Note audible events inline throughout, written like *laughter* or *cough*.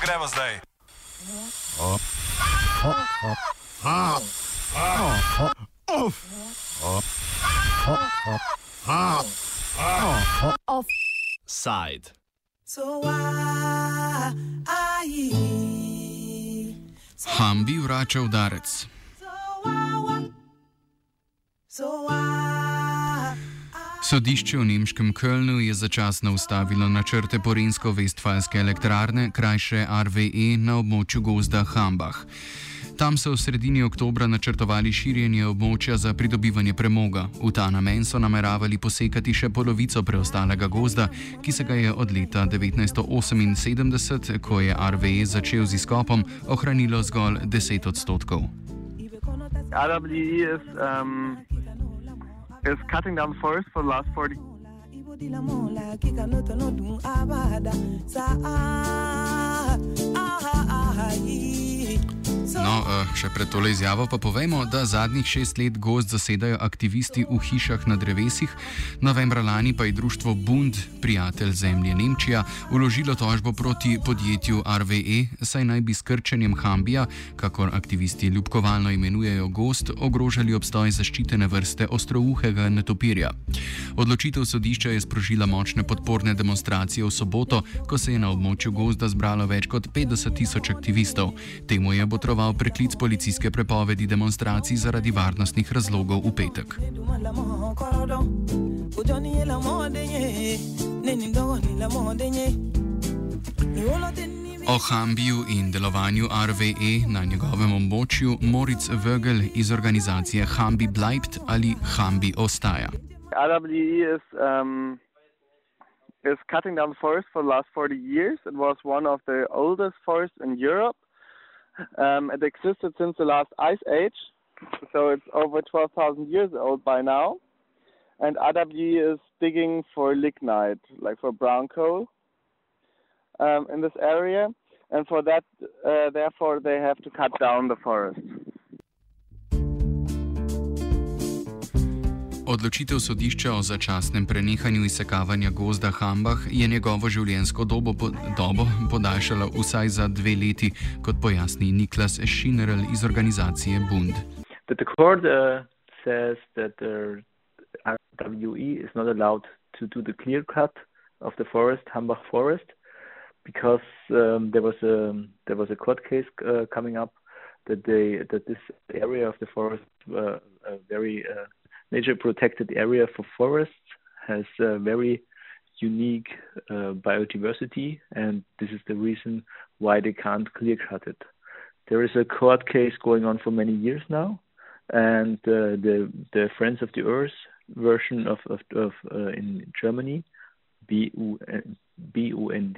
pa gremo zdaj? Offside. Hambi vrača udarec. Sodišče v nemškem Kölnu je začasno ustavilo načrte Porensko-Vestfalske elektrarne, krajše RVE, na območju gozda Hambah. Tam so v sredini oktobra načrtovali širjenje območja za pridobivanje premoga. V ta namen so nameravali posekati še polovico preostalega gozda, ki se ga je od leta 1978, ko je RVE začel z izkopom, ohranilo zgolj 10 odstotkov. RWE is um, is cutting down forest for the last 40 No, eh, še pred tole izjavo pa povemo, da zadnjih šest let gozd zasedajo aktivisti v hišah na drevesih. Novembra lani pa je društvo Bund, prijatelj zemlje Nemčija, uložilo tožbo proti podjetju RVE, saj naj bi s krčenjem Hambija, kakor aktivisti ljubkovalno imenujejo gost, ogrožali obstoj zaščitene vrste ostrouhega netopirja. Odločitev sodišča je sprožila močne podporne demonstracije v soboto, ko se je na območju gozda zbralo več kot 50 tisoč aktivistov. Temu je botroval preklic policijske prepovedi demonstracij zaradi varnostnih razlogov v petek. O Hambiju in delovanju RVE na njegovem območju Moritz Vögel iz organizacije Hambi bleibt ali Hambi ostaja. RWE is um, is cutting down forest for the last 40 years. It was one of the oldest forests in Europe. Um, it existed since the last ice age, so it's over 12,000 years old by now. And RWE is digging for lignite, like for brown coal, um, in this area. And for that, uh, therefore, they have to cut down the forest. Odločitev sodišča o začasnem prenehanju izsekavanja gozda Hambah je njegovo življenjsko dobo, po, dobo podaljšala vsaj za dve leti, kot pojasni Niklas Schinerl iz organizacije Bund. That the court uh, says that the RWE is not allowed to do the clear cut of the forest, Hambach forest, because um, there was a there was a court case uh, coming up that they that this area of the forest uh, a very uh, nature protected area for forests has a very unique uh, biodiversity, and this is the reason why they can't clear cut it. There is a court case going on for many years now, and uh, the the Friends of the Earth version of of, of uh, in Germany, BUND,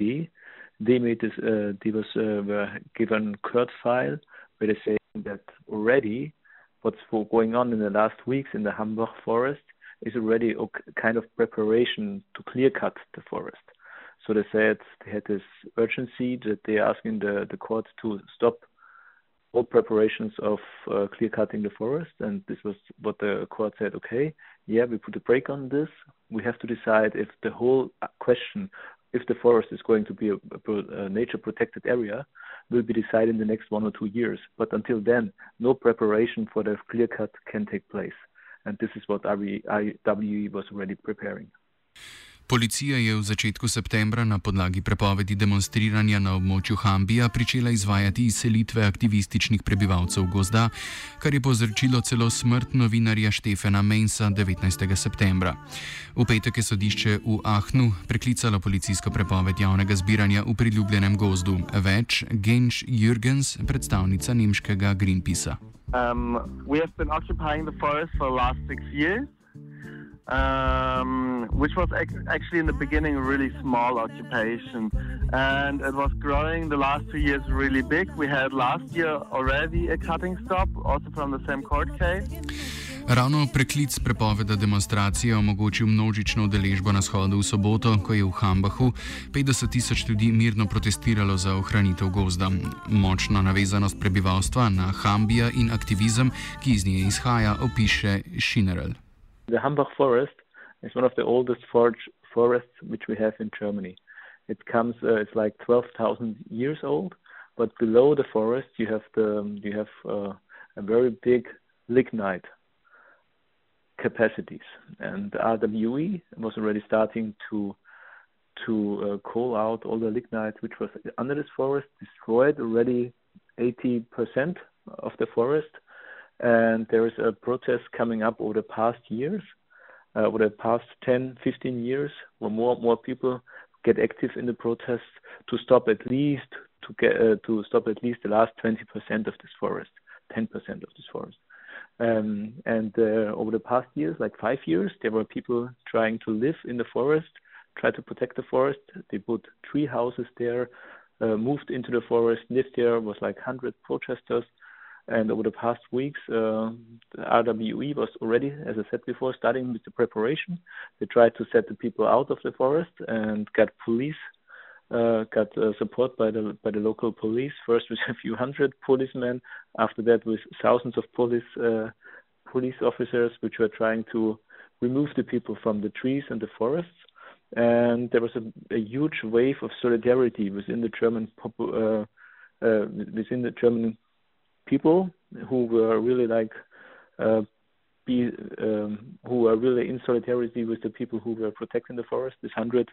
they made this. Uh, they was uh, were given court file where they say that already what's going on in the last weeks in the Hambach forest is already a kind of preparation to clear cut the forest. So they said they had this urgency that they're asking the, the court to stop all preparations of uh, clear cutting the forest. And this was what the court said okay, yeah, we put a break on this. We have to decide if the whole question, if the forest is going to be a, a, a nature protected area, will be decided in the next one or two years. But until then, no preparation for the clear cut can take place. And this is what RWE was already preparing. Policija je v začetku septembra na podlagi prepovedi demonstriranja na območju Hambija pričela izvajati izselitve aktivističnih prebivalcev gozda, kar je povzročilo celo smrt novinarja Štefana Mensa 19. septembra. V petek je sodišče v Ahnu preklicalo policijsko prepoved javnega zbiranja v priljubljenem gozdu. Več Genč Jürgens, predstavnica nemškega Greenpeacea. Um, um, which was ac- actually in the beginning a really small occupation. And it was growing the last two years really big. We had last year already a cutting stop, also from the same court case. Ravno preklic prepoveda demonstracije omogočil množično udeležbo na shodu v soboto, ko je v Hambahu 50 tisoč ljudi mirno protestiralo za ohranitev gozda. Močna navezanost prebivalstva na Hambija in aktivizem, ki iz nje izhaja, opiše Schinerl. The Hambach forest is one of the oldest forage forests which we have in Germany. it comes uh, it's like 12,000 years old, but below the forest you have the you have uh, a very big lignite capacities, and the RWE was already starting to to uh, call out all the lignite which was under this forest, destroyed already 80% of the forest, and there is a protest coming up over the past years, over the past 10, 15 years, where more and more people get active in the protests to stop at least to get uh, to stop at least the last 20% of this forest, 10% of this forest. Um, and uh, over the past years, like five years, there were people trying to live in the forest, try to protect the forest. They put tree houses there, uh, moved into the forest, lived there. Was like 100 protesters. And over the past weeks, uh, RWE was already, as I said before, starting with the preparation. They tried to set the people out of the forest and got police uh, got uh, support by the by the local police. First with *laughs* a few hundred policemen, after that with thousands of police police officers, which were trying to remove the people from the trees and the forests. And there was a, huge wave of solidarity within the german within the German people who were really like uh, be um, who were really in solidarity with the people who were protecting the forest. This hundred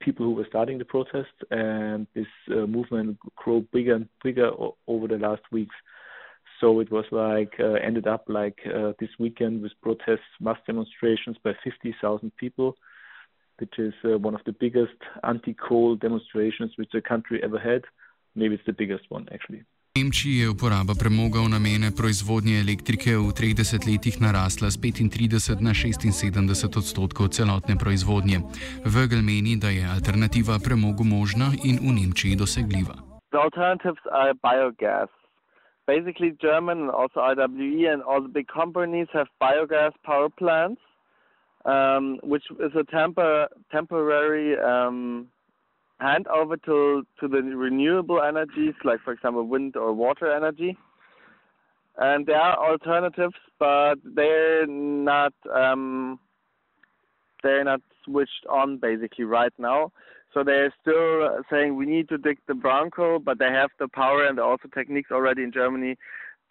people who were starting the protest, and this uh, movement grew bigger and bigger o- over the last weeks. So it was like uh, ended up like uh, this weekend with protests, mass demonstrations by 50,000 people, which is uh, one of the biggest anti-coal demonstrations which the country ever had. Maybe it's the biggest one actually. Nemčiji je uporaba premoga v namene proizvodnje elektrike v 30 letih narasla z 35 na 76 odstotkov celotne proizvodnje. Vögel meni, da je alternativa premogu možna in v Nemčiji dosegljiva. Basically, German and also IWE and all the big companies have biogas power plants, um, which is a tempor temporary um, hand over to to the renewable energies, like for example wind or water energy. And there are alternatives, but they're not um, they're not switched on basically right now. So they're still saying we need to dig the brown coal, but they have the power and also techniques already in Germany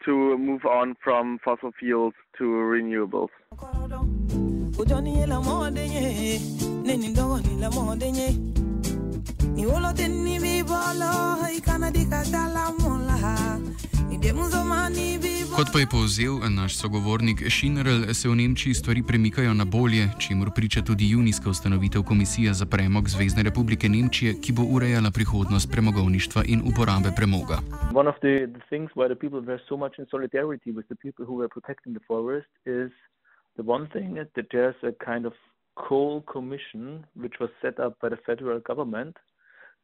to move on from fossil fuels to renewables. Kot pa je povzel naš sogovornik Šinerl, se v Nemčiji stvari premikajo na bolje, čemu priča tudi junijska ustanovitev Komisije za premog Zvezdne republike Nemčije, ki bo urejala prihodnost premogovništva in uporabe premoga. One of the, the things why the people were so much in solidarity with the people who were protecting the forest is the one thing that there's a kind of coal commission which was set up by the federal government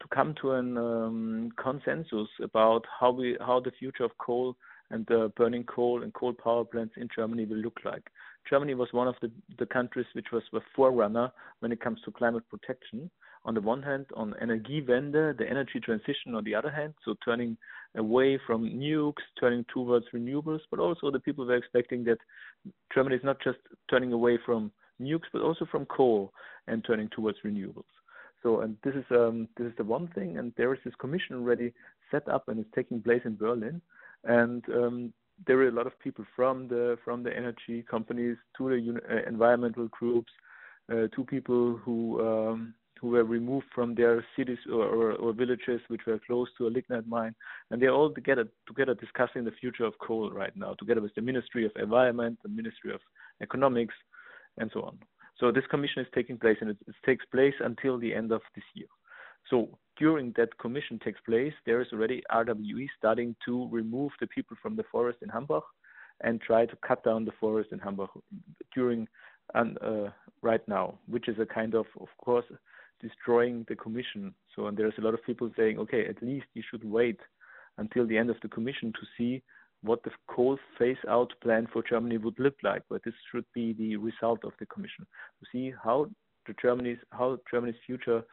to come to a um, consensus about how we how the future of coal and burning coal and coal power plants in Germany will look like. Germany was one of the, the countries which was the forerunner when it comes to climate protection. On the one hand, on Energiewende, the energy transition on the other hand, so turning away from nukes, turning towards renewables, but also the people were expecting that Germany is not just turning away from nukes, but also from coal and turning towards renewables. So, and this is um, this is the one thing, and there is this commission already set up, and it's taking place in Berlin, and um, there are a lot of people from the from the energy companies to the uh, environmental groups, uh, to people who um, who were removed from their cities or, or, or, villages which were close to a lignite mine, and they're all together together discussing the future of coal right now, together with the Ministry of Environment, the Ministry of Economics, and so on. So this commission is taking place, and it, it takes place until the end of this year. So during that commission takes place, there is already RWE starting to remove the people from the forest in Hambach and try to cut down the forest in Hambach during and uh, right now, which is a kind of, of course, destroying the commission. So and there's a lot of people saying, okay, at least you should wait until the end of the commission to see what the coal phase out plan for Germany would look like. But this should be the result of the commission to see how the Germany's how Germany's future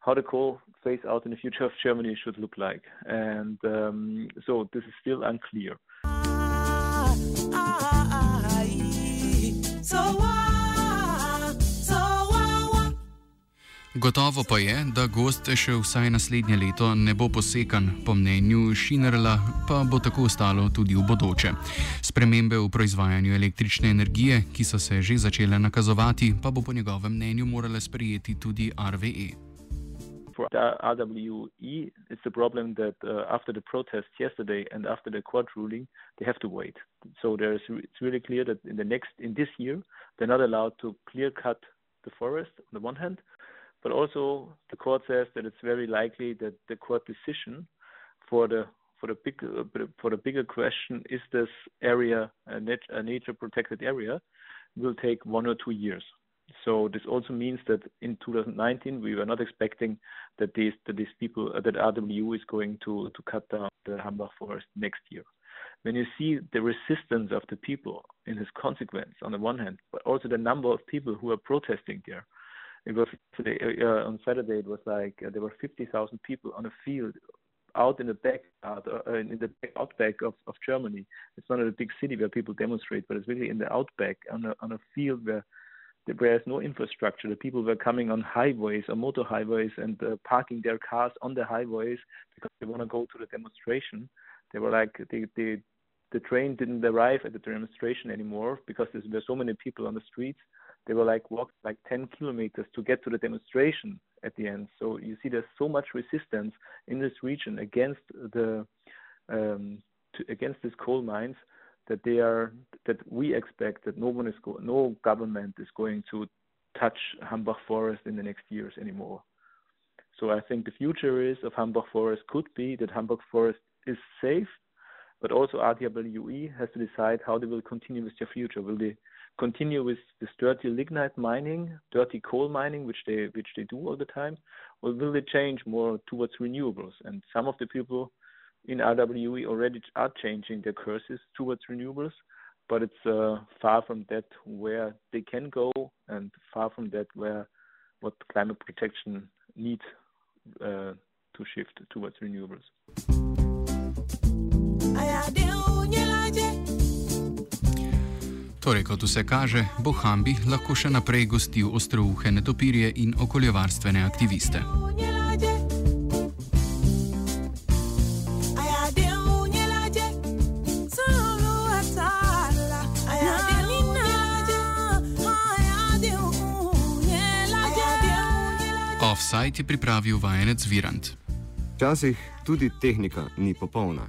how the coal phase out in the future of Germany should look like. And um, so this is still unclear. Gotovo pa je, da gost še vsaj naslednje leto ne bo posekan, po mnenju Šinerla, pa bo tako ostalo tudi v bodoče. Spremembe v proizvajanju električne energije, ki so se že začele nakazovati, pa bo po njegovem mnenju morale sprejeti tudi RVE. For RWE, it's the problem that uh, after the protests yesterday and after the court ruling, they have to wait. So there's, it's really clear that in the next, in this year, they're not allowed to clear cut the forest on the one hand, but also the court says that it's very likely that the court decision for the for the big for the bigger question is this area a, nat a nature protected area will take one or two years. So this also means that in 2019 we were not expecting that these that these people uh, that RWE is going to to cut down the Hambach forest next year. When you see the resistance of the people in this consequence on the one hand, but also the number of people who are protesting there, it was today uh, on Saturday. It was like uh, there were 50,000 people on a field out in the back, out, uh, in the outback of, of Germany. It's not a big city where people demonstrate, but it's really in the outback on a on a field where there's no infrastructure. The people were coming on highways or motor highways and uh, parking their cars on the highways because they want to go to the demonstration. They were like they, they the train didn't arrive at the demonstration anymore because there were so many people on the streets they were like walked like 10 kilometers to get to the demonstration at the end. So you see, there's so much resistance in this region against the um, to, against these coal mines that they are that we expect that no one is go- no government is going to touch Hambach Forest in the next years anymore. So I think the future is of Hambach Forest could be that Hambach Forest is safe, but also RWE has to decide how they will continue with their future. Will they continue with this dirty lignite mining, dirty coal mining, which they which they do all the time, or will they change more towards renewables? And some of the people in RWE already are changing their courses towards renewables, but it's uh, far from that where they can go, and far from that where what climate protection needs uh, to shift towards renewables. Torej, kot vse kaže, bo Hambi lahko še naprej gostil ostrouhe netopirje in okoljevarstvene aktiviste. Offside je pripravil vajenec Virant. Včasih tudi tehnika ni popolna.